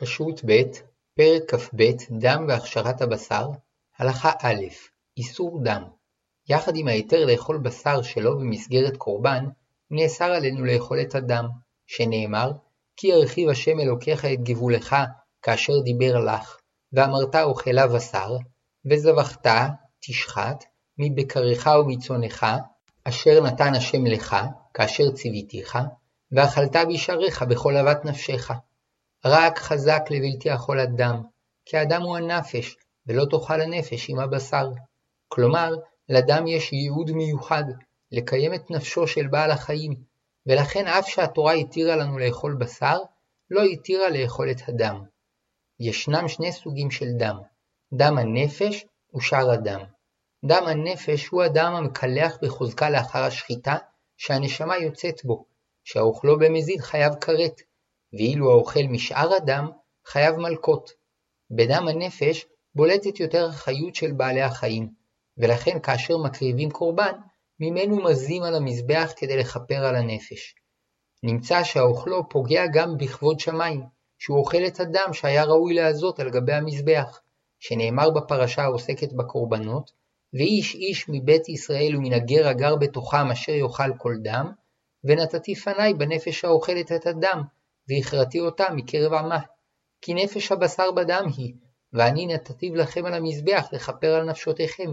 כשרות ב' פרק כ"ב דם והכשרת הבשר הלכה א' איסור דם יחד עם ההיתר לאכול בשר שלא במסגרת קורבן, נאסר עלינו לאכול את הדם, שנאמר כי ירחיב השם אלוקיך את גבולך כאשר דיבר לך, ואמרת אוכלה בשר, וזבחת תשחט מבקריך ומצונך, אשר נתן השם לך, כאשר ציוויתיך, ואכלת בשעריך בכל אהבת נפשך. רק חזק לבלתי אכול הדם, כי הדם הוא הנפש, ולא תאכל הנפש עם הבשר. כלומר, לדם יש ייעוד מיוחד, לקיים את נפשו של בעל החיים, ולכן אף שהתורה התירה לנו לאכול בשר, לא התירה לאכול את הדם. ישנם שני סוגים של דם, דם הנפש ושאר הדם. דם הנפש הוא הדם המקלח בחוזקה לאחר השחיטה, שהנשמה יוצאת בו, שהאוכלו במזיד חייב כרת, ואילו האוכל משאר הדם, חייב מלקות. בדם הנפש בולטת יותר החיות של בעלי החיים, ולכן כאשר מקריבים קורבן, ממנו מזים על המזבח כדי לכפר על הנפש. נמצא שהאוכלו פוגע גם בכבוד שמיים, שהוא אוכל את הדם שהיה ראוי להזות על גבי המזבח, שנאמר בפרשה העוסקת בקורבנות, ואיש איש מבית ישראל ומן הגר הגר בתוכם אשר יאכל כל דם, ונתתי פניי בנפש האוכלת את הדם, והכרתי אותה מקרב עמה. כי נפש הבשר בדם היא, ואני נתתיו לכם על המזבח לכפר על נפשותיכם,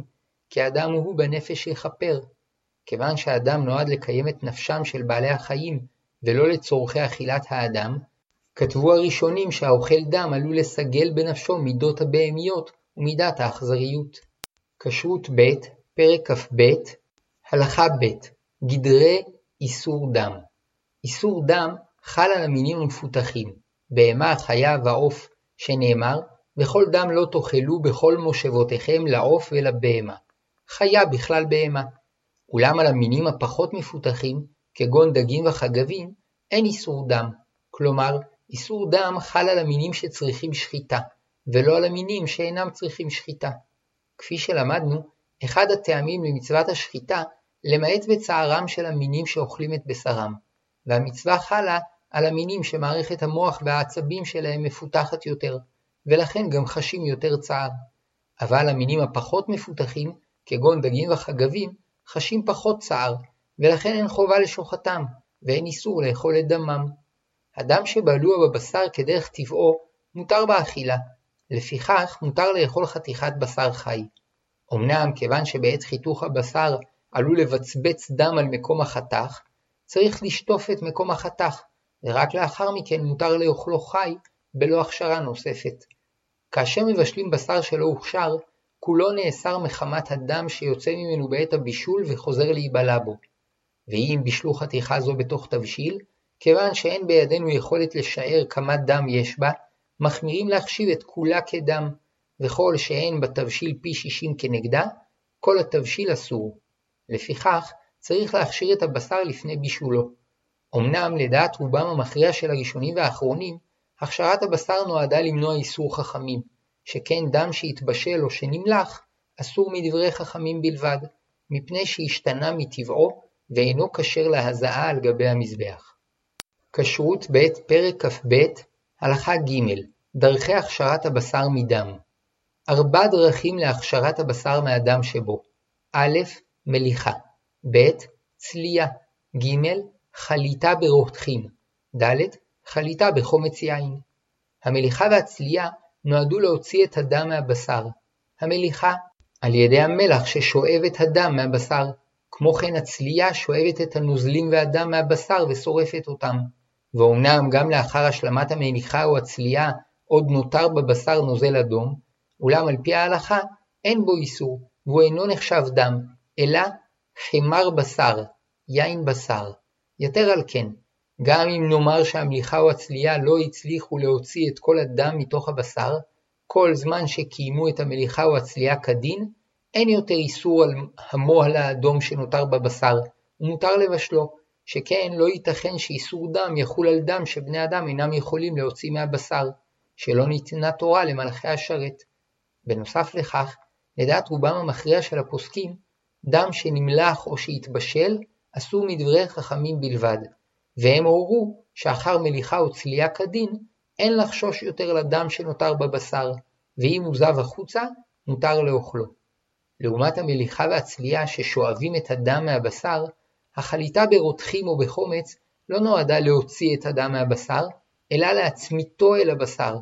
כי הדם הוא בנפש יכפר. כיוון שהדם נועד לקיים את נפשם של בעלי החיים, ולא לצורכי אכילת האדם, כתבו הראשונים שהאוכל דם עלול לסגל בנפשו מידות הבהמיות ומידת האכזריות. כשרות ב', פרק כ"ב, הלכה ב', גדרי איסור דם. איסור דם חל על המינים המפותחים, בהמה, חיה ועוף, שנאמר, וכל דם לא תאכלו בכל מושבותיכם לעוף ולבהמה. חיה בכלל בהמה. אולם על המינים הפחות מפותחים, כגון דגים וחגבים, אין איסור דם. כלומר, איסור דם חל על המינים שצריכים שחיטה, ולא על המינים שאינם צריכים שחיטה. כפי שלמדנו, אחד הטעמים למצוות השחיטה, למעט בצערם של המינים שאוכלים את בשרם, והמצווה חלה על המינים שמערכת המוח והעצבים שלהם מפותחת יותר, ולכן גם חשים יותר צער. אבל המינים הפחות מפותחים, כגון דגים וחגבים, חשים פחות צער, ולכן אין חובה לשוחטם, ואין איסור לאכול את דמם. הדם שבלוע בבשר כדרך טבעו, מותר באכילה, לפיכך מותר לאכול חתיכת בשר חי. אמנם כיוון שבעת חיתוך הבשר עלול לבצבץ דם על מקום החתך, צריך לשטוף את מקום החתך, ורק לאחר מכן מותר לאוכלו חי בלא הכשרה נוספת. כאשר מבשלים בשר שלא הוכשר, כולו נאסר מחמת הדם שיוצא ממנו בעת הבישול וחוזר להיבלע בו. ואם בישלו חתיכה זו בתוך תבשיל, כיוון שאין בידינו יכולת לשער כמה דם יש בה, מחמירים להחשיב את כולה כדם, וכל שאין בתבשיל פי שישים כנגדה, כל התבשיל אסור. לפיכך, צריך להכשיר את הבשר לפני בישולו. אמנם לדעת רובם המכריע של הראשונים והאחרונים, הכשרת הבשר נועדה למנוע איסור חכמים, שכן דם שהתבשל או שנמלח, אסור מדברי חכמים בלבד, מפני שהשתנה מטבעו ואינו כשר להזעה על גבי המזבח. כשרות ב' פרק כ"ב הלכה ג' דרכי הכשרת הבשר מדם. ארבע דרכים להכשרת הבשר מהדם שבו. א', מליחה. ב', צלייה. ג', חליטה ברותחין ד', חליטה בחומץ יין. המליחה והצלייה נועדו להוציא את הדם מהבשר. המליחה על ידי המלח ששואב את הדם מהבשר, כמו כן הצלייה שואבת את הנוזלים והדם מהבשר ושורפת אותם. ואומנם גם לאחר השלמת המליחה או הצלייה עוד נותר בבשר נוזל אדום, אולם על פי ההלכה אין בו איסור, והוא אינו נחשב דם, אלא חמר בשר, יין בשר. יתר על כן, גם אם נאמר שהמליחה או הצלייה לא הצליחו להוציא את כל הדם מתוך הבשר, כל זמן שקיימו את המליחה או הצלייה כדין, אין יותר איסור על המוהל האדום שנותר בבשר, ומותר לבשלו, שכן לא ייתכן שאיסור דם יחול על דם שבני אדם אינם יכולים להוציא מהבשר, שלא ניתנה תורה למלאכי השרת. בנוסף לכך, לדעת רובם המכריע של הפוסקים, דם שנמלח או שהתבשל אסור מדברי חכמים בלבד, והם הורו שאחר מליחה או צלייה כדין, אין לחשוש יותר לדם שנותר בבשר, ואם הוא זב החוצה, מותר לאוכלו. לעומת המליחה והצלייה ששואבים את הדם מהבשר, החליטה ברותחים או בחומץ לא נועדה להוציא את הדם מהבשר, אלא להצמיתו אל הבשר,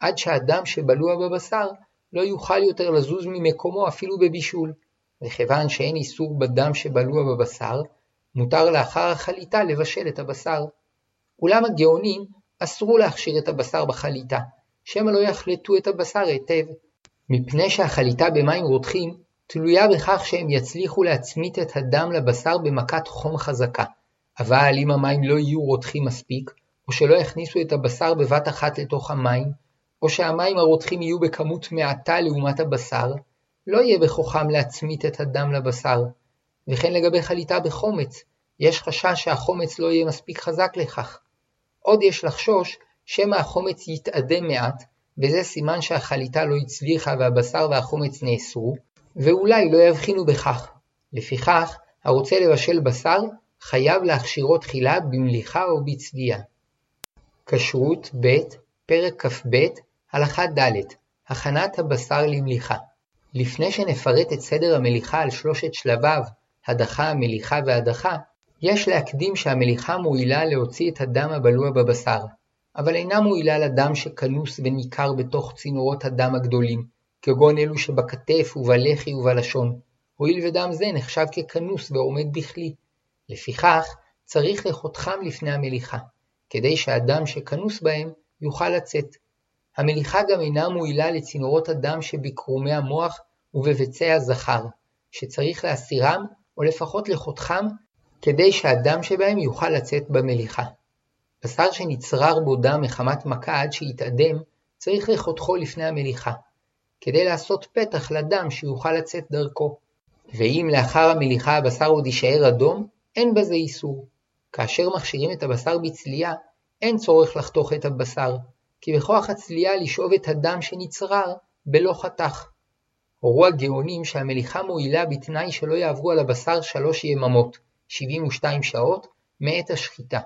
עד שהדם שבלוע בבשר לא יוכל יותר לזוז ממקומו אפילו בבישול. וכיוון שאין איסור בדם שבלוע בבשר, מותר לאחר החליטה לבשל את הבשר. אולם הגאונים אסרו להכשיר את הבשר בחליטה, שמא לא יחלטו את הבשר היטב, מפני שהחליטה במים רותחים תלויה בכך שהם יצליחו להצמית את הדם לבשר במכת חום חזקה, אבל אם המים לא יהיו רותחים מספיק, או שלא יכניסו את הבשר בבת אחת לתוך המים, או שהמים הרותחים יהיו בכמות מעטה לעומת הבשר, לא יהיה בכוחם להצמית את הדם לבשר. וכן לגבי חליטה בחומץ, יש חשש שהחומץ לא יהיה מספיק חזק לכך. עוד יש לחשוש שמא החומץ יתאדם מעט, וזה סימן שהחליטה לא הצליחה והבשר והחומץ נאסרו, ואולי לא יבחינו בכך. לפיכך, הרוצה לבשל בשר, חייב להכשירו תחילה במליחה או בצביעה. כשרות ב' פרק כ"ב הלכה ד' הכנת הבשר למליחה לפני שנפרט את סדר המליחה על שלושת שלביו, הדחה, מליחה והדחה, יש להקדים שהמליחה מועילה להוציא את הדם הבלוע בבשר, אבל אינה מועילה לדם שכנוס וניכר בתוך צינורות הדם הגדולים, כגון אלו שבכתף ובלחי ובלשון, הואיל ודם זה נחשב ככנוס ועומד בכלי. לפיכך, צריך לחותכם לפני המליחה, כדי שהדם שכנוס בהם יוכל לצאת. המליחה גם אינה מועילה לצינורות הדם שבקרומי המוח ובביצי הזכר, שצריך להסירם או לפחות לחותכם כדי שהדם שבהם יוכל לצאת במליחה. בשר שנצרר בו דם מחמת מכה עד שיתאדם, צריך לחותכו לפני המליחה, כדי לעשות פתח לדם שיוכל לצאת דרכו. ואם לאחר המליחה הבשר עוד יישאר אדום, אין בזה איסור. כאשר מכשירים את הבשר בצלייה, אין צורך לחתוך את הבשר, כי בכוח הצלייה לשאוב את הדם שנצרר בלא חתך. הורו הגאונים שהמליחה מועילה בתנאי שלא יעברו על הבשר שלוש יממות, 72 שעות, מעת השחיטה.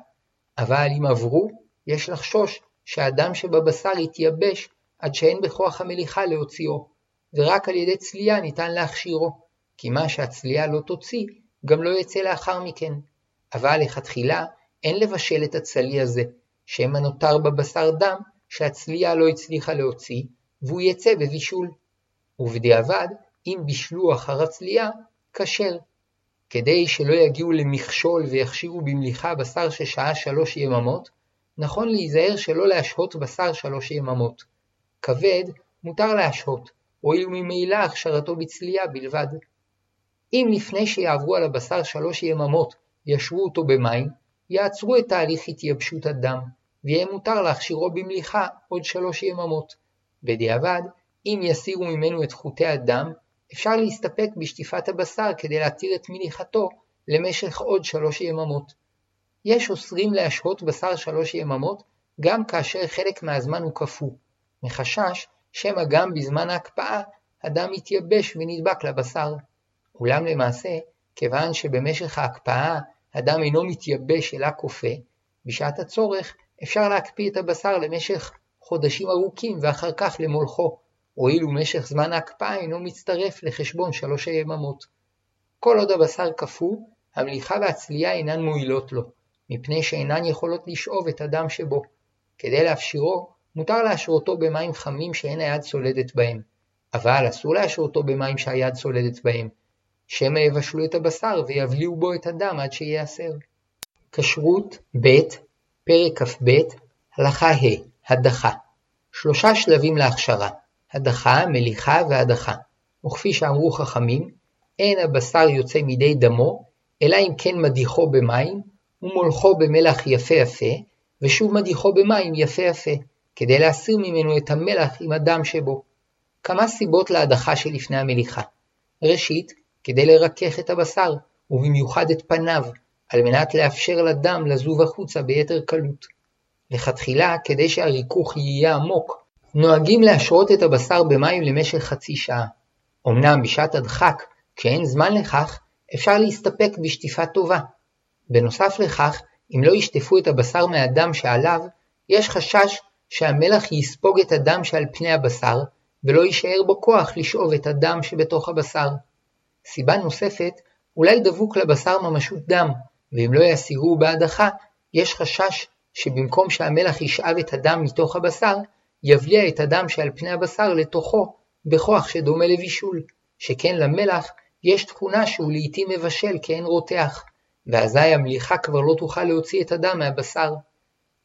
אבל אם עברו, יש לחשוש שהדם שבבשר יתייבש עד שאין בכוח המליחה להוציאו, ורק על ידי צלייה ניתן להכשירו, כי מה שהצלייה לא תוציא, גם לא יצא לאחר מכן. אבל לכתחילה אין לבשל את הצלי הזה, שמא נותר בבשר דם שהצלייה לא הצליחה להוציא, והוא יצא בבישול. ובדיעבד, אם בישלו אחר הצלייה, כשר. כדי שלא יגיעו למכשול ויכשירו במליחה בשר ששהה שלוש יממות, נכון להיזהר שלא להשהות בשר שלוש יממות. כבד מותר להשהות, הואיל ממילא הכשרתו בצלייה בלבד. אם לפני שיעברו על הבשר שלוש יממות ישרו אותו במים, יעצרו את תהליך התייבשות הדם, ויהיה מותר להכשירו במליחה עוד שלוש יממות. בדיעבד, אם יסירו ממנו את חוטי הדם, אפשר להסתפק בשטיפת הבשר כדי להתיר את מליחתו למשך עוד שלוש יממות. יש אוסרים להשהות בשר שלוש יממות גם כאשר חלק מהזמן הוא קפוא, מחשש שמא גם בזמן ההקפאה הדם יתייבש ונדבק לבשר. אולם למעשה, כיוון שבמשך ההקפאה הדם אינו מתייבש אלא כופה, בשעת הצורך אפשר להקפיא את הבשר למשך חודשים ארוכים ואחר כך למולכו, הואיל ומשך זמן ההקפאה אינו מצטרף לחשבון שלוש היממות. כל עוד הבשר קפוא, המליחה והצלייה אינן מועילות לו, מפני שאינן יכולות לשאוב את הדם שבו. כדי להפשירו, מותר להשרותו במים חמים שאין היד סולדת בהם, אבל אסור להשרותו במים שהיד סולדת בהם, שמא יבשלו את הבשר ויבליעו בו את הדם עד שייאסר. כשרות ב' פרק כ"ב הלכה ה' הדחה שלושה שלבים להכשרה הדחה, מליחה והדחה. וכפי שאמרו חכמים, אין הבשר יוצא מידי דמו, אלא אם כן מדיחו במים, ומולכו במלח יפה יפה, ושוב מדיחו במים יפה יפה, כדי להסיר ממנו את המלח עם הדם שבו. כמה סיבות להדחה שלפני המליחה. ראשית, כדי לרכך את הבשר, ובמיוחד את פניו, על מנת לאפשר לדם לזוב החוצה ביתר קלות. לכתחילה, כדי שהריכוך יהיה עמוק, נוהגים להשרות את הבשר במים למשך חצי שעה. אמנם בשעת הדחק, כשאין זמן לכך, אפשר להסתפק בשטיפה טובה. בנוסף לכך, אם לא ישטפו את הבשר מהדם שעליו, יש חשש שהמלח יספוג את הדם שעל פני הבשר, ולא יישאר בו כוח לשאוב את הדם שבתוך הבשר. סיבה נוספת, אולי דבוק לבשר ממשות דם, ואם לא יסירו בהדחה, יש חשש שבמקום שהמלח ישאב את הדם מתוך הבשר, יבליע את הדם שעל פני הבשר לתוכו, בכוח שדומה לבישול, שכן למלח יש תכונה שהוא לעתים מבשל כאין רותח, ואזי המליחה כבר לא תוכל להוציא את הדם מהבשר.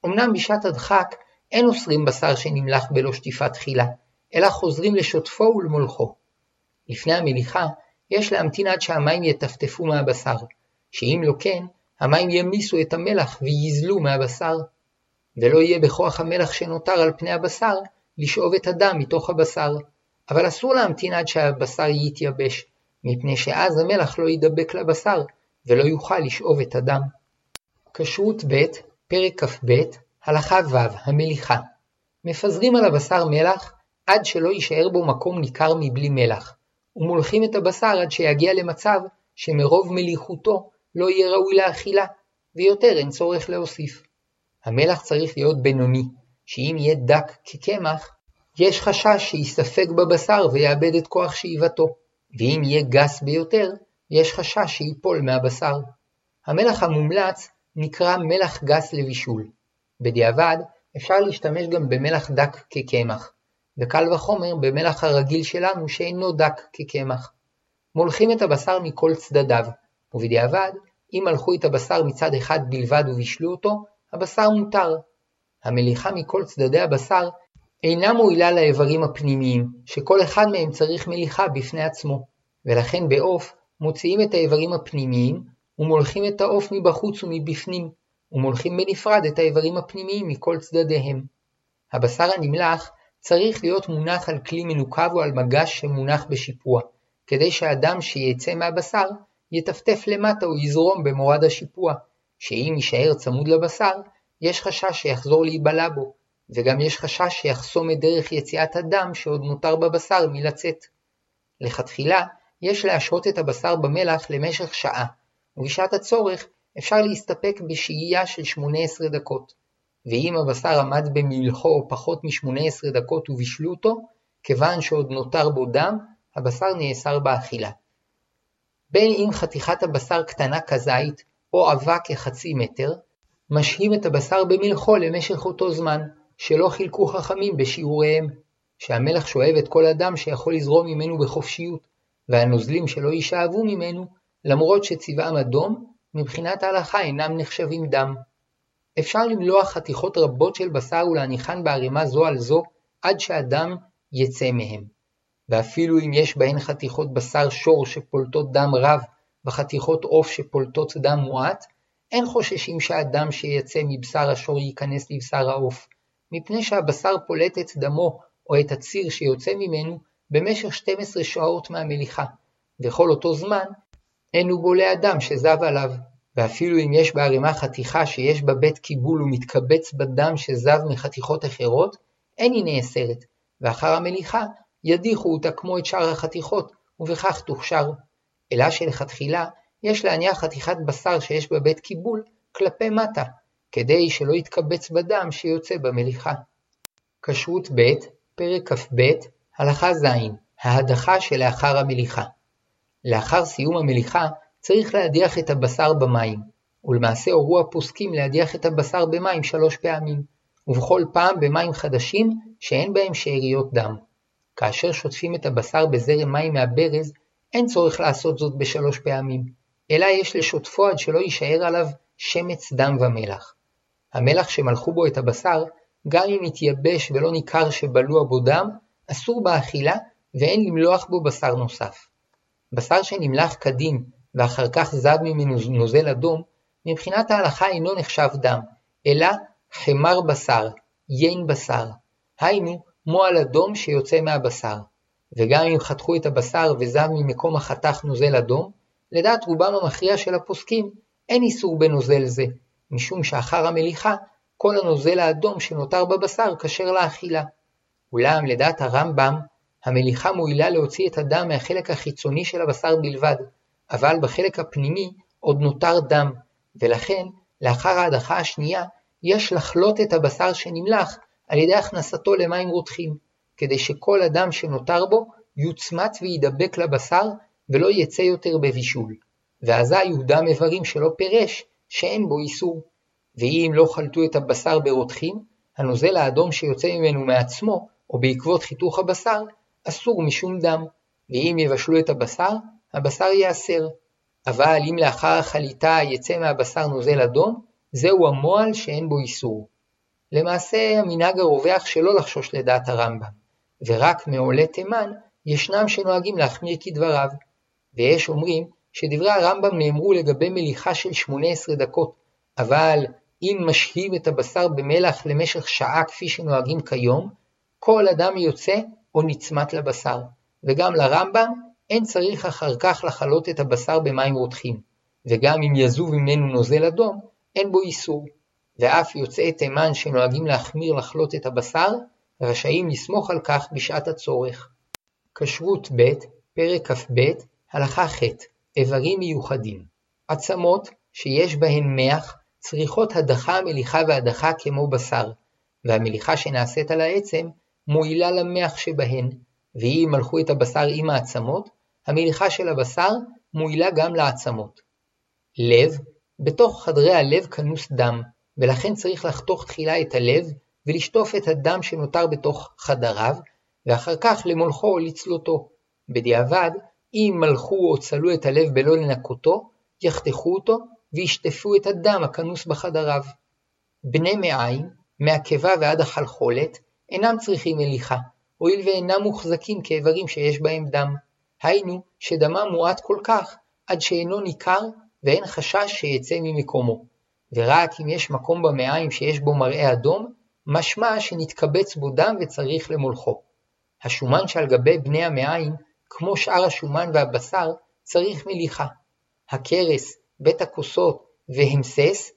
אמנם בשעת הדחק אין אוסרים בשר שנמלח בלא שטיפה תחילה, אלא חוזרים לשוטפו ולמולכו. לפני המליחה יש להמתין עד שהמים יטפטפו מהבשר, שאם לא כן, המים ימיסו את המלח ויזלו מהבשר, ולא יהיה בכוח המלח שנותר על פני הבשר לשאוב את הדם מתוך הבשר, אבל אסור להמתין עד שהבשר יתייבש, מפני שאז המלח לא יידבק לבשר, ולא יוכל לשאוב את הדם. כשרות ב', פרק כ"ב, הלכה ו', המליחה. מפזרים על הבשר מלח עד שלא יישאר בו מקום ניכר מבלי מלח, ומולכים את הבשר עד שיגיע למצב שמרוב מליחותו לא יהיה ראוי לאכילה, ויותר אין צורך להוסיף. המלח צריך להיות בינוני, שאם יהיה דק כקמח, יש חשש שיספק בבשר ויאבד את כוח שאיבתו, ואם יהיה גס ביותר, יש חשש שיפול מהבשר. המלח המומלץ נקרא מלח גס לבישול. בדיעבד, אפשר להשתמש גם במלח דק כקמח, וקל וחומר במלח הרגיל שלנו שאינו דק כקמח. מולכים את הבשר מכל צדדיו, ובדיעבד, אם מלכו את הבשר מצד אחד בלבד ובישלו אותו, הבשר מותר. המליחה מכל צדדי הבשר אינה מועילה לאיברים הפנימיים, שכל אחד מהם צריך מליחה בפני עצמו, ולכן בעוף מוציאים את האיברים הפנימיים ומולכים את העוף מבחוץ ומבפנים, ומולכים בנפרד את האיברים הפנימיים מכל צדדיהם. הבשר הנמלח צריך להיות מונח על כלי מנוקב או על מגש שמונח בשיפוע, כדי שהדם שיצא מהבשר יטפטף למטה או יזרום במורד השיפוע, שאם יישאר צמוד לבשר, יש חשש שיחזור להיבלע בו, וגם יש חשש שיחסום את דרך יציאת הדם שעוד נותר בבשר מלצאת. לכתחילה, יש להשהות את הבשר במלח למשך שעה, ובשעת הצורך אפשר להסתפק בשהייה של 18 דקות. ואם הבשר עמד במלחו פחות מ-18 דקות ובישלו אותו, כיוון שעוד נותר בו דם, הבשר נאסר באכילה. בין אם חתיכת הבשר קטנה כזית, או עבה כחצי מטר, משהים את הבשר במלחו למשך אותו זמן, שלא חילקו חכמים בשיעוריהם, שהמלח שואב את כל הדם שיכול לזרום ממנו בחופשיות, והנוזלים שלא יישאבו ממנו, למרות שצבעם אדום, מבחינת ההלכה אינם נחשבים דם. אפשר למלוח חתיכות רבות של בשר ולהניחן בערימה זו על זו עד שהדם יצא מהם. ואפילו אם יש בהן חתיכות בשר שור שפולטות דם רב וחתיכות עוף שפולטות דם מועט, אין חוששים שהדם שיצא מבשר השור ייכנס לבשר העוף, מפני שהבשר פולט את דמו או את הציר שיוצא ממנו במשך 12 שעות מהמליחה, וכל אותו זמן אין הוא בולע דם שזב עליו, ואפילו אם יש בערימה חתיכה שיש בה בית קיבול ומתקבץ בדם שזב מחתיכות אחרות, אין היא נאסרת, ואחר המליחה ידיחו אותה כמו את שאר החתיכות, ובכך תוכשר. אלא שלכתחילה יש להניח חתיכת בשר שיש בה בית קיבול כלפי מטה, כדי שלא יתקבץ בדם שיוצא במליחה. כשרות ב', פרק כ"ב, הלכה ז', ההדחה שלאחר המליחה. לאחר סיום המליחה צריך להדיח את הבשר במים, ולמעשה הורו הפוסקים להדיח את הבשר במים שלוש פעמים, ובכל פעם במים חדשים שאין בהם שאריות דם. כאשר שוטפים את הבשר בזרם מים מהברז, אין צורך לעשות זאת בשלוש פעמים, אלא יש לשוטפו עד שלא יישאר עליו שמץ דם ומלח. המלח שמלכו בו את הבשר, גם אם יתייבש ולא ניכר שבלוע בו דם, אסור באכילה ואין למלוח בו בשר נוסף. בשר שנמלח כדין ואחר כך זב ממנו נוזל אדום, מבחינת ההלכה אינו נחשב דם, אלא חמר בשר, יין בשר, היינו מועל אדום שיוצא מהבשר. וגם אם חתכו את הבשר וזב ממקום החתך נוזל אדום, לדעת רובם המכריע של הפוסקים אין איסור בנוזל זה, משום שאחר המליחה כל הנוזל האדום שנותר בבשר כשר לאכילה. אולם לדעת הרמב"ם, המליחה מועילה להוציא את הדם מהחלק החיצוני של הבשר בלבד, אבל בחלק הפנימי עוד נותר דם, ולכן, לאחר ההדחה השנייה, יש לחלוט את הבשר שנמלח על ידי הכנסתו למים רותחים, כדי שכל הדם שנותר בו יוצמט וידבק לבשר ולא יצא יותר בבישול. ואזי הוא דם איברים שלא פירש, שאין בו איסור. ואם לא חלטו את הבשר ברותחים, הנוזל האדום שיוצא ממנו מעצמו, או בעקבות חיתוך הבשר, אסור משום דם. ואם יבשלו את הבשר, הבשר ייאסר. אבל אם לאחר החליטה יצא מהבשר נוזל אדום, זהו המועל שאין בו איסור. למעשה המנהג הרווח שלא לחשוש לדעת הרמב"ם, ורק מעולי תימן ישנם שנוהגים להחמיר כדבריו, ויש אומרים שדברי הרמב"ם נאמרו לגבי מליחה של 18 דקות, אבל אם משהים את הבשר במלח למשך שעה כפי שנוהגים כיום, כל אדם יוצא או נצמט לבשר, וגם לרמב"ם אין צריך אחר כך לחלות את הבשר במים רותחים, וגם אם יזוב ממנו נוזל אדום, אין בו איסור. ואף יוצאי תימן שנוהגים להחמיר לחלות את הבשר, רשאים לסמוך על כך בשעת הצורך. כשרות ב', פרק כ"ב, הלכה ח' איברים מיוחדים. עצמות שיש בהן מח צריכות הדחה, מליחה והדחה כמו בשר, והמליחה שנעשית על העצם מועילה למח שבהן, ואם מלכו את הבשר עם העצמות, המליחה של הבשר מועילה גם לעצמות. לב, בתוך חדרי הלב כנוס דם, ולכן צריך לחתוך תחילה את הלב ולשטוף את הדם שנותר בתוך חדריו, ואחר כך למולכו או לצלותו. בדיעבד, אם מלכו או צלו את הלב בלא לנקותו, יחתכו אותו וישטפו את הדם הכנוס בחדריו. בני מעיים, מהקיבה ועד החלחולת, אינם צריכים מליחה, הואיל ואינם מוחזקים כאיברים שיש בהם דם. היינו שדמם מועט כל כך, עד שאינו ניכר ואין חשש שיצא ממקומו. ורק אם יש מקום במעיים שיש בו מראה אדום, משמע שנתקבץ בו דם וצריך למולכו. השומן שעל גבי בני המעיים, כמו שאר השומן והבשר, צריך מליחה. הכרס, בית הכוסות והמסס,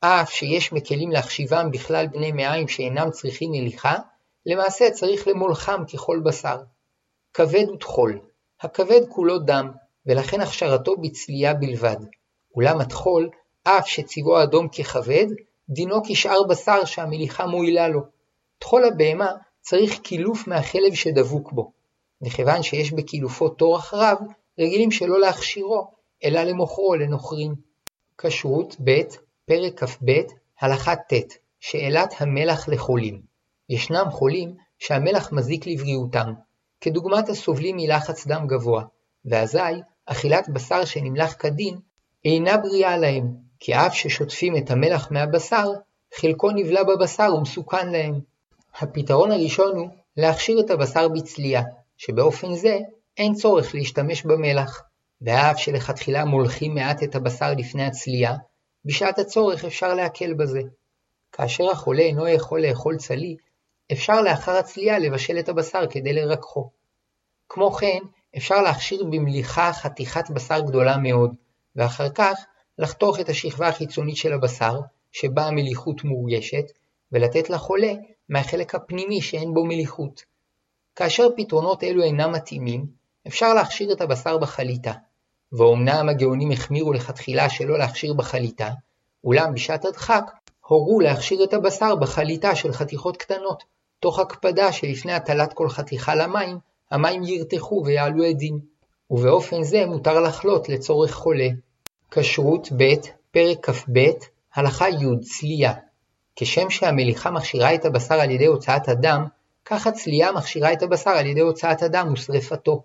אף שיש מקלים להחשיבם בכלל בני מעיים שאינם צריכים מליחה, למעשה צריך למולכם ככל בשר. כבד וטחול, הכבד כולו דם, ולכן הכשרתו בצלייה בלבד. אולם הטחול, אף שצבעו אדום ככבד, דינו כשאר בשר שהמליחה מועילה לו. טחול הבהמה צריך קילוף מהחלב שדבוק בו, וכיוון שיש בקילופו טורח רב, רגילים שלא להכשירו, אלא למוכרו לנוכרים. כשרות ב' פרק כ"ב הלכה ט' שאלת המלח לחולים. ישנם חולים שהמלח מזיק לבריאותם, כדוגמת הסובלים מלחץ דם גבוה, ואזי אכילת בשר שנמלח כדין אינה בריאה להם, כי אף ששוטפים את המלח מהבשר, חלקו נבלע בבשר ומסוכן להם. הפתרון הראשון הוא להכשיר את הבשר בצלייה, שבאופן זה אין צורך להשתמש במלח, ואף שלכתחילה מולכים מעט את הבשר לפני הצלייה, בשעת הצורך אפשר להקל בזה. כאשר החולה אינו יכול לאכול צלי, אפשר לאחר הצלייה לבשל את הבשר כדי לרככו. כמו כן, אפשר להכשיר במליחה חתיכת בשר גדולה מאוד, ואחר כך לחתוך את השכבה החיצונית של הבשר, שבה המליחות מורגשת, ולתת לחולה מהחלק הפנימי שאין בו מליחות. כאשר פתרונות אלו אינם מתאימים, אפשר להכשיר את הבשר בחליטה. ואומנם הגאונים החמירו לכתחילה שלא להכשיר בחליטה, אולם בשעת הדחק הורו להכשיר את הבשר בחליטה של חתיכות קטנות, תוך הקפדה שלפני הטלת כל חתיכה למים, המים ירתחו ויעלו עדים, ובאופן זה מותר לחלות לצורך חולה. כשרות ב' פרק כ"ב הלכה י' צלייה כשם שהמליחה מכשירה את הבשר על ידי הוצאת הדם, כך הצלייה מכשירה את הבשר על ידי הוצאת הדם ושרפתו.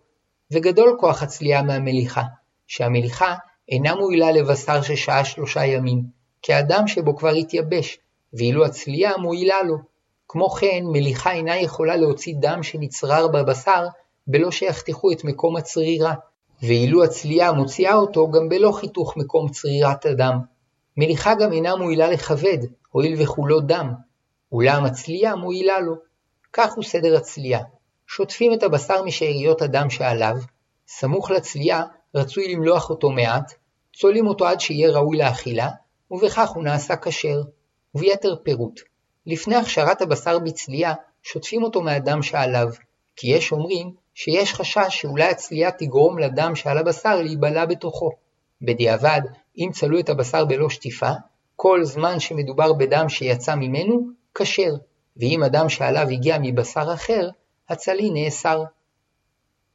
וגדול כוח הצלייה מהמליחה, שהמליחה אינה מועילה לבשר ששהה שלושה ימים, כי הדם שבו כבר התייבש, ואילו הצלייה מועילה לו. כמו כן, מליחה אינה יכולה להוציא דם שנצרר בבשר, בלא שיחתכו את מקום הצרירה, ואילו הצלייה מוציאה אותו גם בלא חיתוך מקום צרירת הדם. מליחה גם אינה מועילה לכבד, הואיל וכולו דם, אולם הצלייה מועילה לו. כך הוא סדר הצלייה. שוטפים את הבשר משאריות הדם שעליו, סמוך לצלייה רצוי למלוח אותו מעט, צולים אותו עד שיהיה ראוי לאכילה, ובכך הוא נעשה כשר. וביתר פירוט, לפני הכשרת הבשר בצלייה, שוטפים אותו מהדם שעליו, כי יש אומרים שיש חשש שאולי הצלייה תגרום לדם שעל הבשר להיבלע בתוכו. בדיעבד, אם צלו את הבשר בלא שטיפה, כל זמן שמדובר בדם שיצא ממנו, כשר, ואם הדם שעליו הגיע מבשר אחר, הצלי נאסר.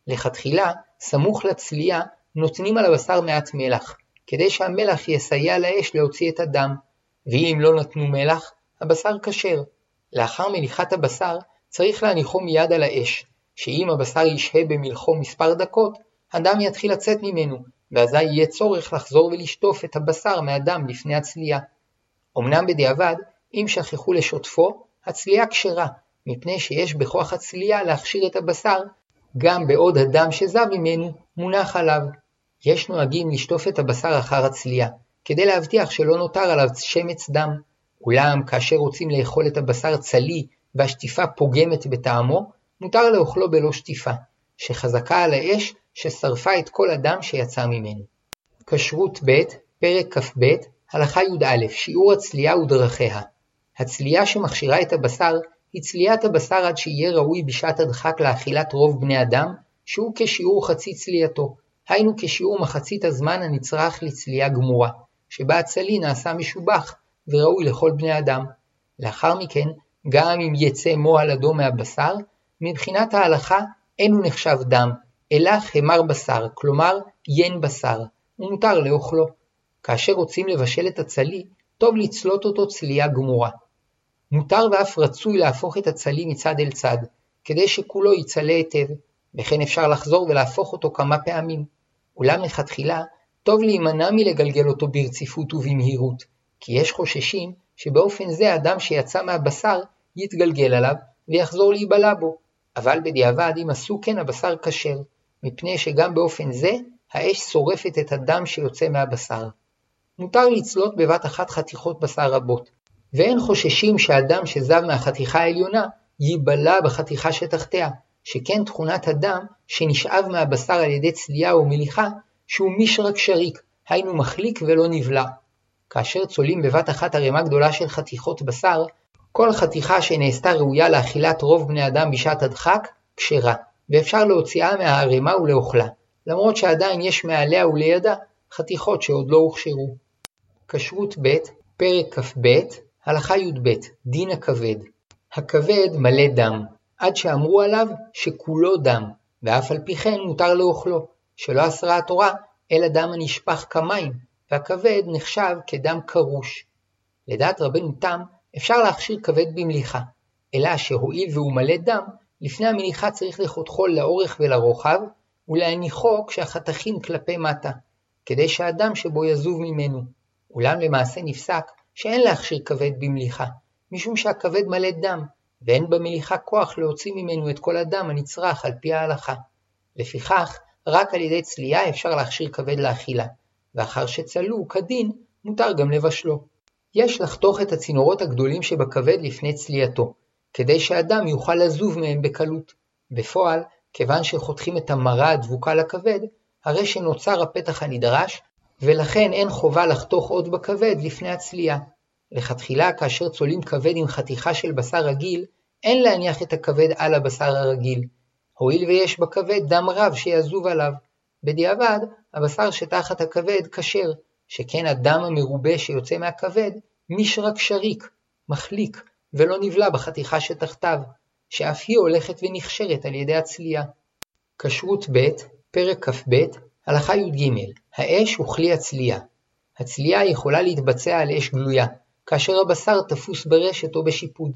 לכתחילה, סמוך לצלייה, נותנים על הבשר מעט מלח, כדי שהמלח יסייע לאש להוציא את הדם, ואם לא נתנו מלח, הבשר כשר. לאחר מליחת הבשר, צריך להניחו מיד על האש, שאם הבשר ישהה במלחו מספר דקות, הדם יתחיל לצאת ממנו, ואזי יהיה צורך לחזור ולשטוף את הבשר מהדם לפני הצלייה. אמנם בדיעבד, אם שכחו לשוטפו, הצלייה כשרה, מפני שיש בכוח הצלייה להכשיר את הבשר, גם בעוד הדם שזב ממנו מונח עליו. יש נוהגים לשטוף את הבשר אחר הצלייה, כדי להבטיח שלא נותר עליו שמץ דם. אולם כאשר רוצים לאכול את הבשר צלי והשטיפה פוגמת בטעמו, מותר לאוכלו בלא שטיפה, שחזקה על האש ששרפה את כל הדם שיצא ממנו. כשרות ב', פרק כ"ב, הלכה י"א, שיעור הצלייה ודרכיה. הצלייה שמכשירה את הבשר היא צליית הבשר עד שיהיה ראוי בשעת הדחק לאכילת רוב בני אדם, שהוא כשיעור חצי צלייתו, היינו כשיעור מחצית הזמן הנצרך לצלייה גמורה, שבה הצלי נעשה משובח וראוי לכל בני אדם. לאחר מכן, גם אם יצא מועל אדום מהבשר, מבחינת ההלכה אין הוא נחשב דם, אלא חמר בשר, כלומר ין בשר, ומותר לאוכלו. כאשר רוצים לבשל את הצלי, טוב לצלות אותו צלייה גמורה. מותר ואף רצוי להפוך את הצלי מצד אל צד, כדי שכולו יצלה היטב, וכן אפשר לחזור ולהפוך אותו כמה פעמים. אולם לכתחילה, טוב להימנע מלגלגל אותו ברציפות ובמהירות, כי יש חוששים שבאופן זה הדם שיצא מהבשר יתגלגל עליו ויחזור להיבלע בו, אבל בדיעבד אם עשו כן הבשר כשר, מפני שגם באופן זה האש שורפת את הדם שיוצא מהבשר. מותר לצלות בבת אחת חתיכות בשר רבות, ואין חוששים שהדם שזב מהחתיכה העליונה ייבלע בחתיכה שתחתיה, שכן תכונת הדם שנשאב מהבשר על ידי צלייה או מליחה, שהוא מישרק שריק, היינו מחליק ולא נבלע. כאשר צולים בבת אחת ערימה גדולה של חתיכות בשר, כל חתיכה שנעשתה ראויה לאכילת רוב בני אדם בשעת הדחק, כשרה, ואפשר להוציאה מהערימה ולאוכלה, למרות שעדיין יש מעליה ולידה חתיכות שעוד לא הוכשרו. כשרות ב', פרק כ"ב, הלכה י"ב, דין הכבד. הכבד מלא דם, עד שאמרו עליו שכולו דם, ואף על פי כן מותר לאוכלו, שלא אסרה התורה, אלא דם הנשפך כמים, והכבד נחשב כדם קרוש. לדעת רבנו תם, אפשר להכשיר כבד במליחה, אלא שהואיל והוא מלא דם, לפני המליחה צריך לחותכו לאורך ולרוחב, ולהניחו כשהחתכים כלפי מטה, כדי שהדם שבו יזוב ממנו. אולם למעשה נפסק שאין להכשיר כבד במליחה, משום שהכבד מלא דם, ואין במליחה כוח להוציא ממנו את כל הדם הנצרך על פי ההלכה. לפיכך, רק על ידי צלייה אפשר להכשיר כבד לאכילה, ואחר שצלו כדין, מותר גם לבשלו. יש לחתוך את הצינורות הגדולים שבכבד לפני צלייתו, כדי שהדם יוכל לזוב מהם בקלות. בפועל, כיוון שחותכים את המרה הדבוקה לכבד, הרי שנוצר הפתח הנדרש, ולכן אין חובה לחתוך עוד בכבד לפני הצלייה. לכתחילה, כאשר צולים כבד עם חתיכה של בשר רגיל, אין להניח את הכבד על הבשר הרגיל, הואיל ויש בכבד דם רב שיזוב עליו. בדיעבד, הבשר שתחת הכבד כשר, שכן הדם המרובה שיוצא מהכבד מישרק שריק, מחליק, ולא נבלע בחתיכה שתחתיו, שאף היא הולכת ונכשרת על ידי הצלייה. כשרות ב', פרק כ"ב, הלכה י"ג, האש הוא כלי הצלייה. הצלייה יכולה להתבצע על אש גלויה, כאשר הבשר תפוס ברשת או בשיפוד,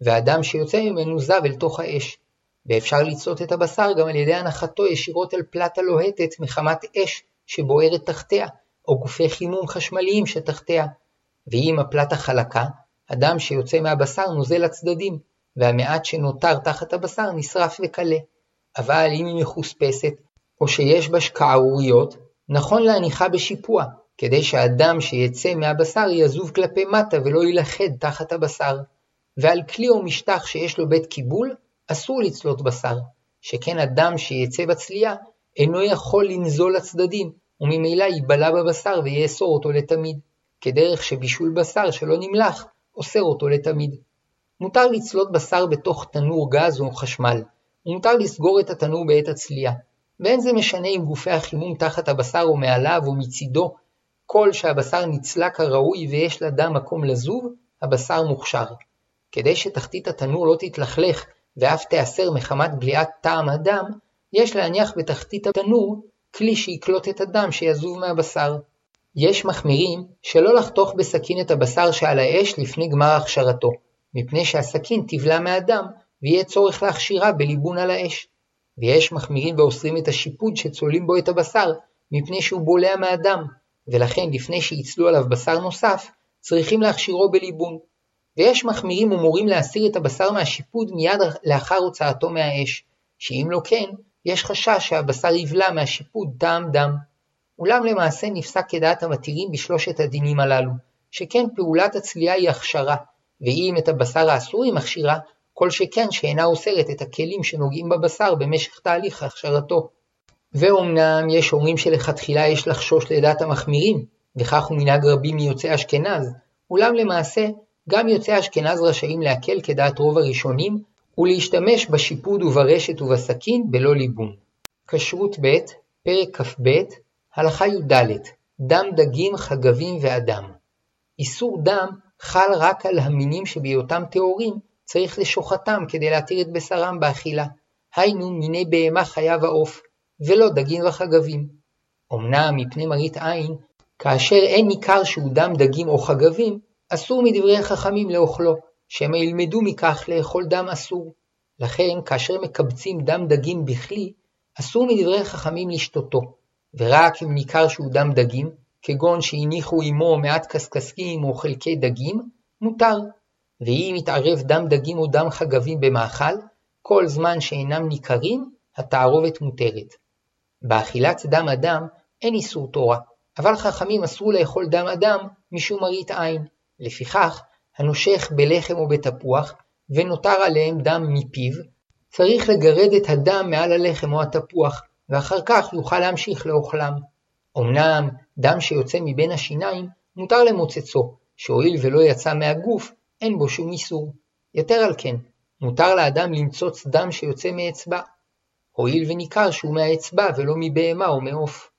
והדם שיוצא ממנו זב אל תוך האש. ואפשר לצלות את הבשר גם על ידי הנחתו ישירות אל פלטה לוהטת מחמת אש שבוערת תחתיה, או גופי חימום חשמליים שתחתיה. ואם הפלטה חלקה, הדם שיוצא מהבשר נוזל לצדדים, והמעט שנותר תחת הבשר נשרף וקלה. אבל אם היא מחוספסת, או שיש בה שקערוריות, נכון להניחה בשיפוע, כדי שהדם שיצא מהבשר יזוב כלפי מטה ולא יילכד תחת הבשר. ועל כלי או משטח שיש לו בית קיבול, אסור לצלות בשר, שכן הדם שיצא בצלייה אינו יכול לנזול לצדדים, וממילא ייבלע בבשר ויאסור אותו לתמיד, כדרך שבישול בשר שלא נמלח אוסר אותו לתמיד. מותר לצלות בשר בתוך תנור גז או חשמל, ומותר לסגור את התנור בעת הצלייה, ואין זה משנה אם גופי החימום תחת הבשר או מעליו או מצידו, כל שהבשר נצלה כראוי ויש לדם מקום לזוב, הבשר מוכשר. כדי שתחתית התנור לא תתלכלך ואף תיאסר מחמת בליעת טעם הדם, יש להניח בתחתית התנור כלי שיקלוט את הדם שיזוב מהבשר. יש מחמירים שלא לחתוך בסכין את הבשר שעל האש לפני גמר הכשרתו, מפני שהסכין תבלע מהדם ויהיה צורך להכשירה בליבון על האש. ויש מחמירים ואוסרים את השיפוד שצולעים בו את הבשר, מפני שהוא בולע מהדם, ולכן לפני שיצלו עליו בשר נוסף, צריכים להכשירו בליבון. ויש מחמירים ומורים להסיר את הבשר מהשיפוד מיד לאחר הוצאתו מהאש, שאם לא כן, יש חשש שהבשר יבלע מהשיפוד טעם דם. אולם למעשה נפסק כדעת המתירים בשלושת הדינים הללו, שכן פעולת הצליעה היא הכשרה, ואם את הבשר האסור היא מכשירה, כל שכן שאינה אוסרת את הכלים שנוגעים בבשר במשך תהליך הכשרתו. ואומנם יש אומרים שלכתחילה יש לחשוש לדעת המחמירים, וכך הוא מנהג רבים מיוצאי אשכנז, אולם למעשה גם יוצאי אשכנז רשאים להקל כדעת רוב הראשונים, ולהשתמש בשיפוד וברשת ובסכין בלא ליבון. כשרות ב', פרק כ"ב, הלכה י"ד דם דגים, חגבים ואדם. איסור דם חל רק על המינים שבהיותם טהורים צריך לשוחטם כדי להתיר את בשרם באכילה, היינו מיני בהמה חיה ועוף, ולא דגים וחגבים. אמנם מפני מראית עין, כאשר אין ניכר שהוא דם דגים או חגבים, אסור מדברי חכמים לאוכלו, שמא ילמדו מכך לאכול דם אסור. לכן, כאשר מקבצים דם דגים בכלי, אסור מדברי חכמים לשתותו, ורק אם ניכר שהוא דם דגים, כגון שהניחו עמו מעט קשקשים או חלקי דגים, מותר. ואם יתערב דם דגים או דם חגבים במאכל, כל זמן שאינם ניכרים, התערובת מותרת. באכילת דם אדם אין איסור תורה, אבל חכמים אסרו לאכול דם אדם משום מראית עין. לפיכך, הנושך בלחם או בתפוח, ונותר עליהם דם מפיו, צריך לגרד את הדם מעל הלחם או התפוח, ואחר כך יוכל להמשיך לאוכלם. אמנם דם שיוצא מבין השיניים מותר למוצצו, שהואיל ולא יצא מהגוף, אין בו שום איסור. יתר על כן, מותר לאדם למצוץ דם שיוצא מאצבע, הואיל וניכר שהוא מהאצבע ולא מבהמה או מעוף.